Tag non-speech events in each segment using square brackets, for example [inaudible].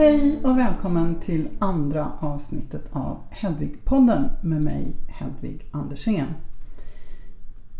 Hej och välkommen till andra avsnittet av Hedvig-podden med mig Hedvig Andersén.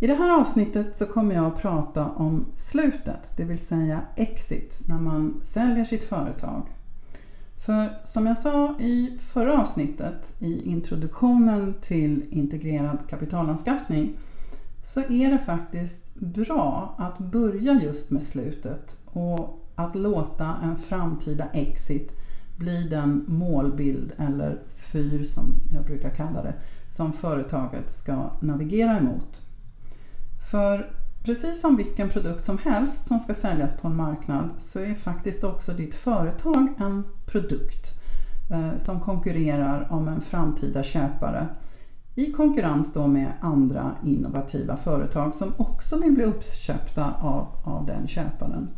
I det här avsnittet så kommer jag att prata om slutet, det vill säga exit, när man säljer sitt företag. För som jag sa i förra avsnittet i introduktionen till integrerad kapitalanskaffning så är det faktiskt bra att börja just med slutet och att låta en framtida exit bli den målbild eller fyr som jag brukar kalla det som företaget ska navigera emot. För precis som vilken produkt som helst som ska säljas på en marknad så är faktiskt också ditt företag en produkt eh, som konkurrerar om en framtida köpare i konkurrens då med andra innovativa företag som också vill bli uppköpta av, av den köparen.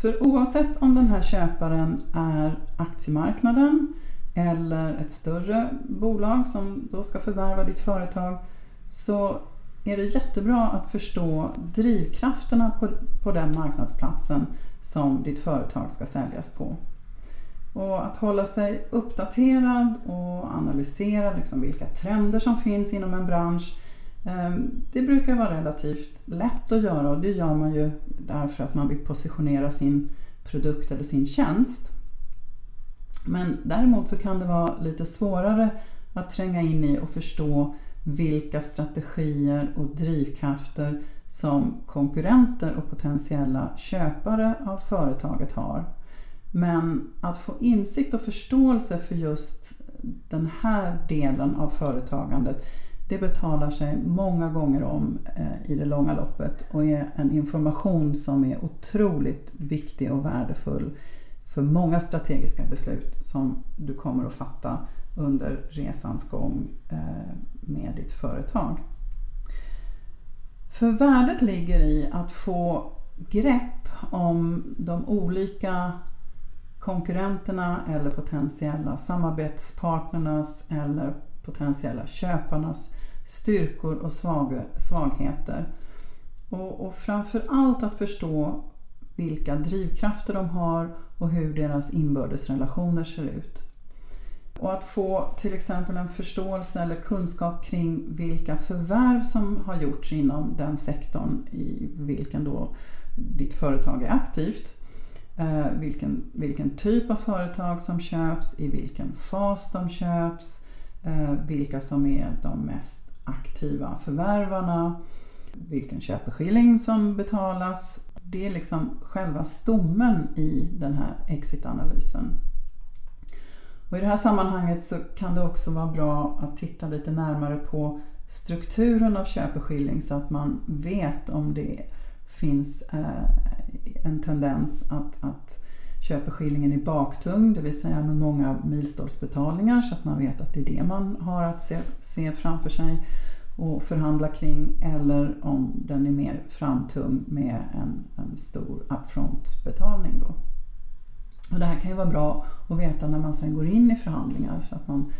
För oavsett om den här köparen är aktiemarknaden eller ett större bolag som då ska förvärva ditt företag så är det jättebra att förstå drivkrafterna på, på den marknadsplatsen som ditt företag ska säljas på. Och att hålla sig uppdaterad och analysera liksom vilka trender som finns inom en bransch Ehm, det brukar vara relativt lätt att göra och det gör man ju därför att man vill positionera sin produkt eller sin tjänst. Men däremot så kan det vara lite svårare att tränga in i och förstå vilka strategier och drivkrafter som konkurrenter och potentiella köpare av företaget har. Men att få insikt och förståelse för just den här delen av företagandet det betalar sig många gånger om eh, i det långa loppet och är en information som är otroligt viktig och värdefull för många strategiska beslut som du kommer att fatta under resans gång eh, med ditt företag. För värdet ligger i att få grepp om de olika konkurrenterna eller potentiella samarbetspartnernas eller potentiella köparnas styrkor och svag, svagheter. Och, och framför allt att förstå vilka drivkrafter de har och hur deras inbördes relationer ser ut. Och att få till exempel en förståelse eller kunskap kring vilka förvärv som har gjorts inom den sektorn i vilken då ditt företag är aktivt. Eh, vilken, vilken typ av företag som köps, i vilken fas de köps, Eh, Eh, vilka som är de mest aktiva förvärvarna, vilken köpeskilling som betalas. Det är liksom själva stommen i den här exitanalysen. Och I det här sammanhanget så kan det också vara bra att titta lite närmare på strukturen av köpeskilling så att man vet om det finns eh, en tendens att, att köpeskillingen i baktung, det vill säga med många milstolpsbetalningar så att man vet att det är det man har att se, se framför sig och förhandla kring eller om den är mer framtung med en, en stor upfront-betalning. Då. Och det här kan ju vara bra att veta när man sen går in i förhandlingar så att man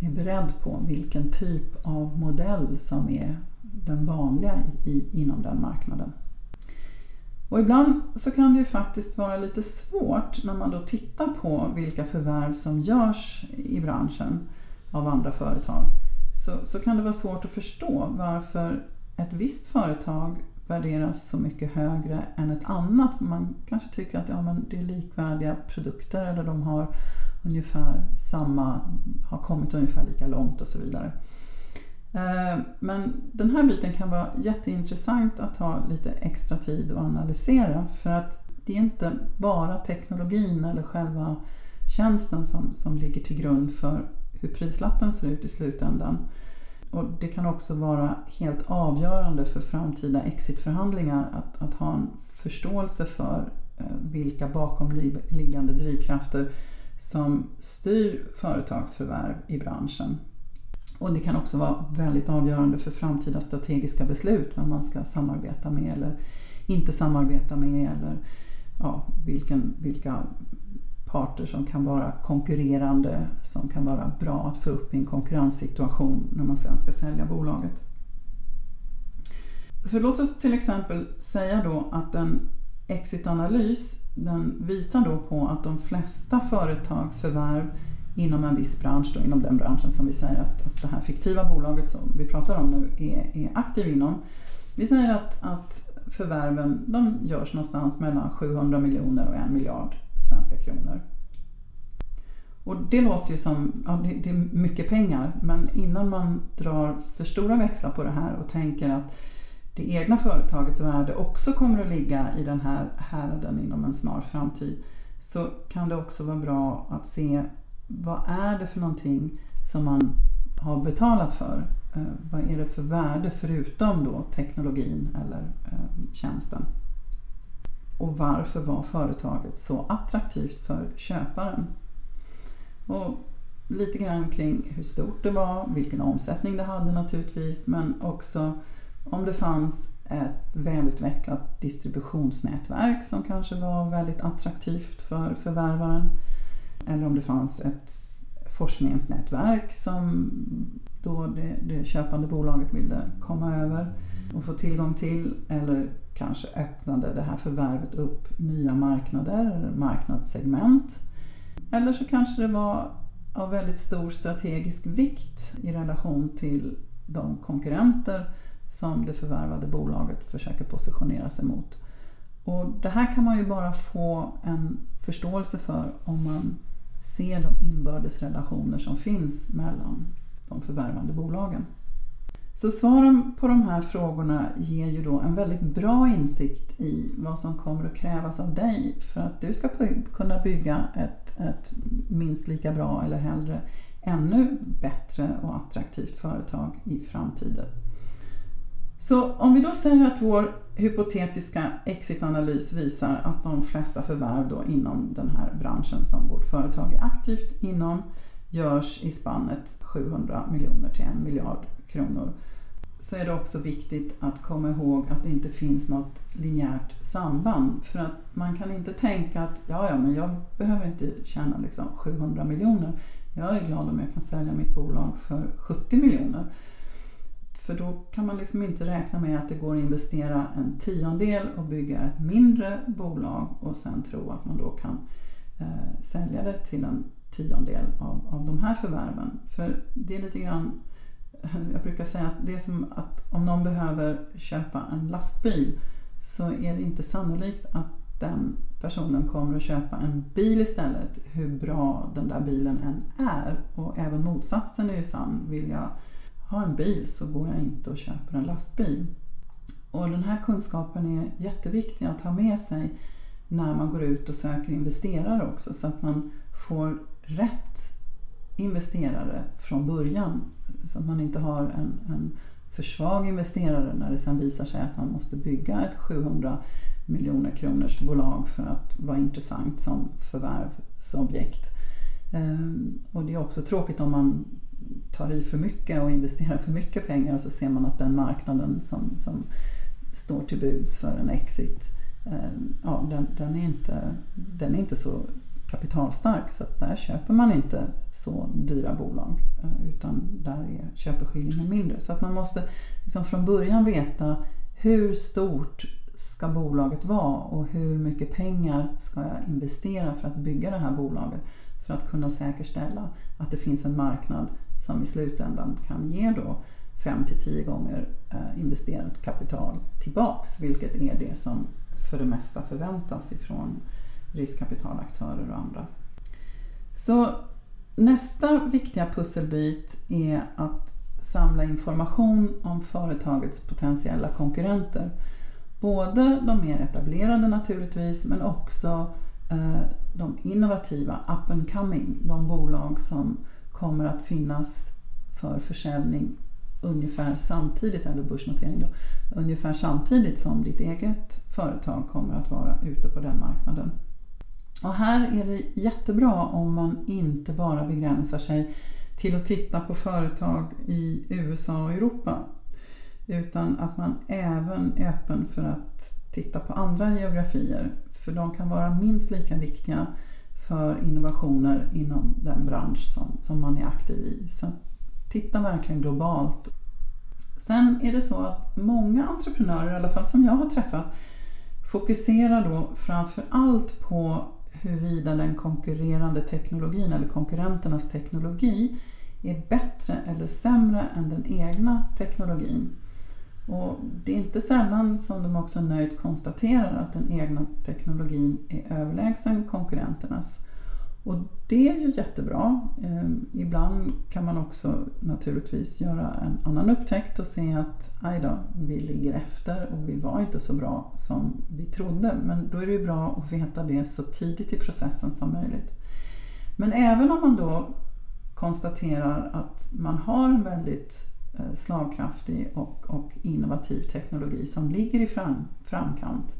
är beredd på vilken typ av modell som är den vanliga i, inom den marknaden. Och ibland så kan det ju faktiskt vara lite svårt när man då tittar på vilka förvärv som görs i branschen av andra företag. Så, så kan det vara svårt att förstå varför ett visst företag värderas så mycket högre än ett annat. Man kanske tycker att ja, men det är likvärdiga produkter eller de har ungefär samma, har kommit ungefär lika långt och så vidare. Eh, men den här biten kan vara jätteintressant att ha lite extra tid att analysera för att det är inte bara teknologin eller själva tjänsten som, som ligger till grund för hur prislappen ser ut i slutändan. Och det kan också vara helt avgörande för framtida exitförhandlingar att, att ha en förståelse för eh, vilka bakomliggande drivkrafter som styr företagsförvärv i branschen. Och det kan också vara väldigt avgörande för framtida strategiska beslut, vem man ska samarbeta med eller inte samarbeta med eller ja, vilken, vilka parter som kan vara konkurrerande, som kan vara bra att få upp i en konkurrenssituation när man sen ska sälja bolaget. För låt oss till exempel säga då att en exitanalys den visar då på att de flesta företagsförvärv inom en viss bransch, då, inom den branschen som vi säger att, att det här fiktiva bolaget som vi pratar om nu är, är aktiv inom. Vi säger att, att förvärven de görs någonstans mellan 700 miljoner och en miljard svenska kronor. Och det låter ju som, ja, det, det, är mycket pengar, men innan man drar för stora växlar på det här och tänker att det egna företagets värde också kommer att ligga i den här häraden inom en snar framtid så kan det också vara bra att se vad är det för någonting som man har betalat för? Eh, vad är det för värde förutom då teknologin eller eh, tjänsten? Och varför var företaget så attraktivt för köparen? Och lite grann kring hur stort det var, vilken omsättning det hade naturligtvis, men också om det fanns ett välutvecklat distributionsnätverk som kanske var väldigt attraktivt för förvärvaren. Eller om det fanns ett forskningsnätverk som då det, det köpande bolaget ville komma över och få tillgång till. Eller kanske öppnade det här förvärvet upp nya marknader eller marknadssegment. Eller så kanske det var av väldigt stor strategisk vikt i relation till de konkurrenter som det förvärvade bolaget försöker positionera sig mot. Och det här kan man ju bara få en förståelse för om man ser de inbördes relationer som finns mellan de förvärvande bolagen. Så svaren på de här frågorna ger ju då en väldigt bra insikt i vad som kommer att krävas av dig för att du ska kunna bygga ett, ett minst lika bra eller hellre ännu bättre och attraktivt företag i framtiden. Så om vi då säger att vår hypotetiska exitanalys visar att de flesta förvärv då inom den här branschen som vårt företag är aktivt inom görs i spannet 700 miljoner till 1 miljard kronor så är det också viktigt att komma ihåg att det inte finns något linjärt samband. För att man kan inte tänka att ja, ja, men jag behöver inte tjäna liksom 700 miljoner. Jag är glad om jag kan sälja mitt bolag för 70 miljoner. För då kan man liksom inte räkna med att det går att investera en tiondel och bygga ett mindre bolag och sen tro att man då kan eh, sälja det till en tiondel av, av de här förvärven. För det är lite grann, [laughs] jag brukar säga att det är som att om någon behöver köpa en lastbil så är det inte sannolikt att den personen kommer att köpa en bil istället, hur bra den där bilen än är. Och även motsatsen är ju sann. Vill jag har en bil så går jag inte och köper en lastbil. Och den här kunskapen är jätteviktig att ha med sig när man går ut och söker investerare också så att man får rätt investerare från början. Så att man inte har en, en för svag investerare när det sen visar sig att man måste bygga ett 700 miljoner kronors bolag för att vara intressant som förvärvsobjekt. Ehm, och det är också tråkigt om man tar i för mycket och investerar för mycket pengar och så ser man att den marknaden som, som står till buds för en exit, ehm, ja, den, den, är inte, den är inte så kapitalstark så att där köper man inte så dyra bolag eh, utan där är köpeskillingen mindre. Så att man måste liksom från början veta hur stort ska bolaget vara och hur mycket pengar ska jag investera för att bygga det här bolaget för att kunna säkerställa att det finns en marknad som i slutändan kan ge då 5 till 10 gånger eh, investerat kapital tillbaks, vilket är det som för det mesta förväntas ifrån riskkapitalaktörer och andra. Så nästa viktiga pusselbit är att samla information om företagets potentiella konkurrenter. Både de mer etablerade naturligtvis, men också Eh, de innovativa, up and coming, de bolag som kommer att finnas för försäljning ungefär samtidigt, eller börsnotering då, ungefär samtidigt som ditt eget företag kommer att vara ute på den marknaden. Och här är det jättebra om man inte bara begränsar sig till att titta på företag i USA och Europa utan att man även är öppen för att titta på andra geografier för de kan vara minst lika viktiga för innovationer inom den bransch som, som man är aktiv i. Så titta verkligen globalt. Sen är det så att många entreprenörer, i alla fall som jag har träffat, fokuserar då framför allt på huruvida den konkurrerande teknologin eller konkurrenternas teknologi är bättre eller sämre än den egna teknologin. Och det är inte sällan som de också nöjt konstaterar att den egna teknologin är överlägsen konkurrenternas. Och det är ju jättebra. Ehm, ibland kan man också naturligtvis göra en annan upptäckt och se att aj då, vi ligger efter och vi var inte så bra som vi trodde. Men då är det ju bra att veta det så tidigt i processen som möjligt. Men även om man då konstaterar att man har en väldigt Eh, slagkraftig och, och innovativ teknologi som ligger i fram, framkant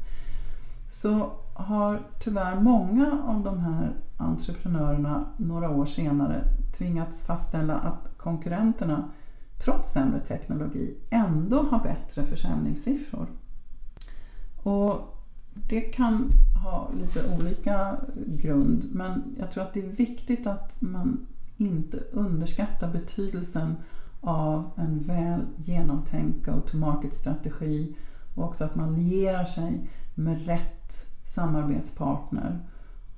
så har tyvärr många av de här entreprenörerna några år senare tvingats fastställa att konkurrenterna trots sämre teknologi ändå har bättre försäljningssiffror. Och det kan ha lite olika grund men jag tror att det är viktigt att man inte underskattar betydelsen av en väl genomtänkt go-to-market-strategi och också att man lierar sig med rätt samarbetspartner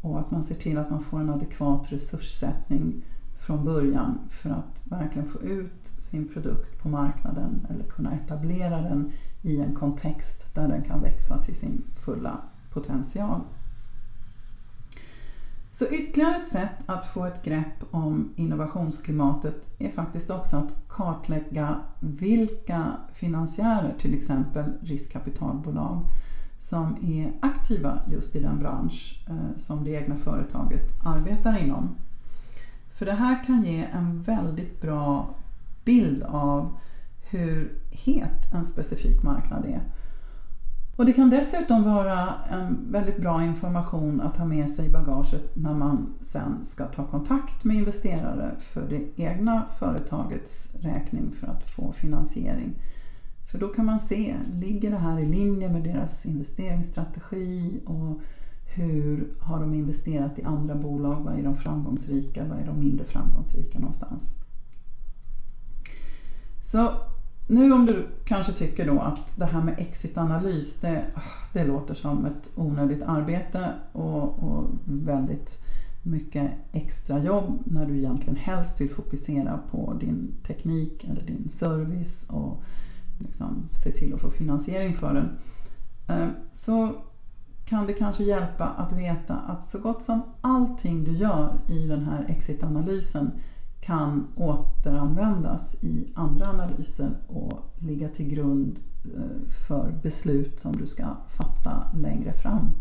och att man ser till att man får en adekvat resurssättning från början för att verkligen få ut sin produkt på marknaden eller kunna etablera den i en kontext där den kan växa till sin fulla potential. Så ytterligare ett sätt att få ett grepp om innovationsklimatet är faktiskt också att kartlägga vilka finansiärer, till exempel riskkapitalbolag, som är aktiva just i den bransch eh, som det egna företaget arbetar inom. För det här kan ge en väldigt bra bild av hur het en specifik marknad är. Och det kan dessutom vara en väldigt bra information att ha med sig i bagaget när man sen ska ta kontakt med investerare för det egna företagets räkning för att få finansiering. För då kan man se, ligger det här i linje med deras investeringsstrategi och hur har de investerat i andra bolag? Vad är de framgångsrika? Vad är de mindre framgångsrika någonstans? Så nu om du kanske tycker då att det här med exitanalys, det, ah, det låter som ett onödigt arbete och, och väldigt mycket extra jobb när du egentligen helst vill fokusera på din teknik eller din service och liksom se till att få finansiering för den. Eh, så kan det kanske hjälpa att veta att så gott som allting du gör i den här exitanalysen kan återanvändas i andra analyser och ligga till grund eh, för beslut som du ska fatta längre fram.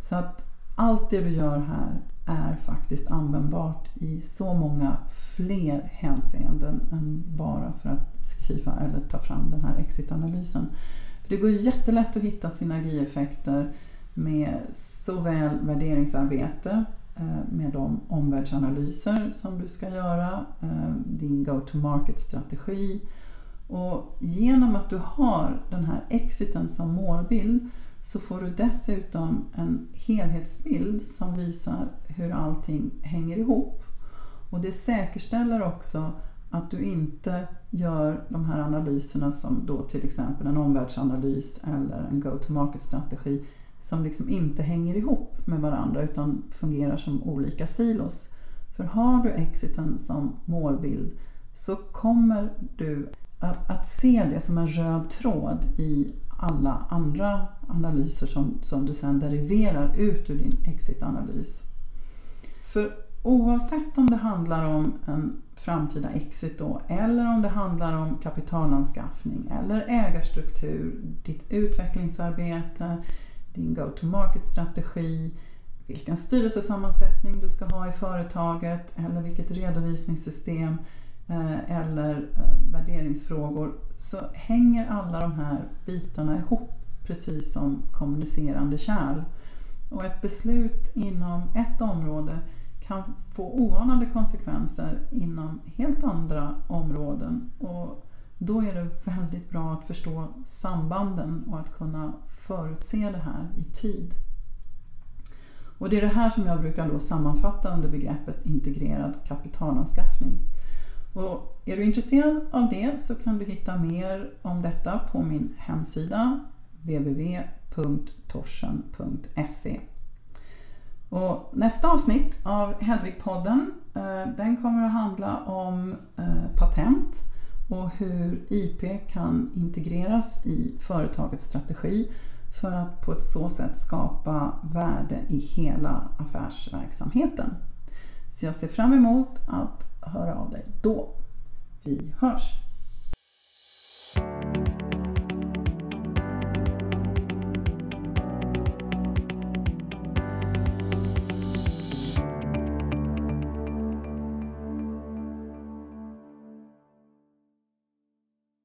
Så att allt det du gör här är faktiskt användbart i så många fler hänseenden än bara för att skriva eller ta fram den här exitanalysen. Det går jättelätt att hitta synergieffekter med såväl värderingsarbete Eh, med de omvärldsanalyser som du ska göra, eh, din go-to-market-strategi och genom att du har den här exiten som målbild så får du dessutom en helhetsbild som visar hur allting hänger ihop. Och det säkerställer också att du inte gör de här analyserna som då till exempel en omvärldsanalys eller en go-to-market-strategi som liksom inte hänger ihop med varandra utan fungerar som olika silos. För har du exiten som målbild så kommer du att, att se det som en röd tråd i alla andra analyser som, som du sedan deriverar ut ur din exitanalys. För oavsett om det handlar om en framtida exit då, eller om det handlar om kapitalanskaffning eller ägarstruktur, ditt utvecklingsarbete, din go-to-market-strategi, vilken styrelsesammansättning du ska ha i företaget eller vilket redovisningssystem eh, eller eh, värderingsfrågor så hänger alla de här bitarna ihop precis som kommunicerande kärl. Och ett beslut inom ett område kan få oanade konsekvenser inom helt andra områden. Och då är det väldigt bra att förstå sambanden och att kunna förutse det här i tid. Och det är det här som jag brukar då sammanfatta under begreppet integrerad kapitalanskaffning. Och är du intresserad av det så kan du hitta mer om detta på min hemsida www.torsen.se. och nästa avsnitt av Hedvigpodden eh, den kommer att handla om eh, patent och hur IP kan integreras i företagets strategi för att på ett så sätt skapa värde i hela affärsverksamheten. Så jag ser fram emot att höra av dig då. Vi hörs!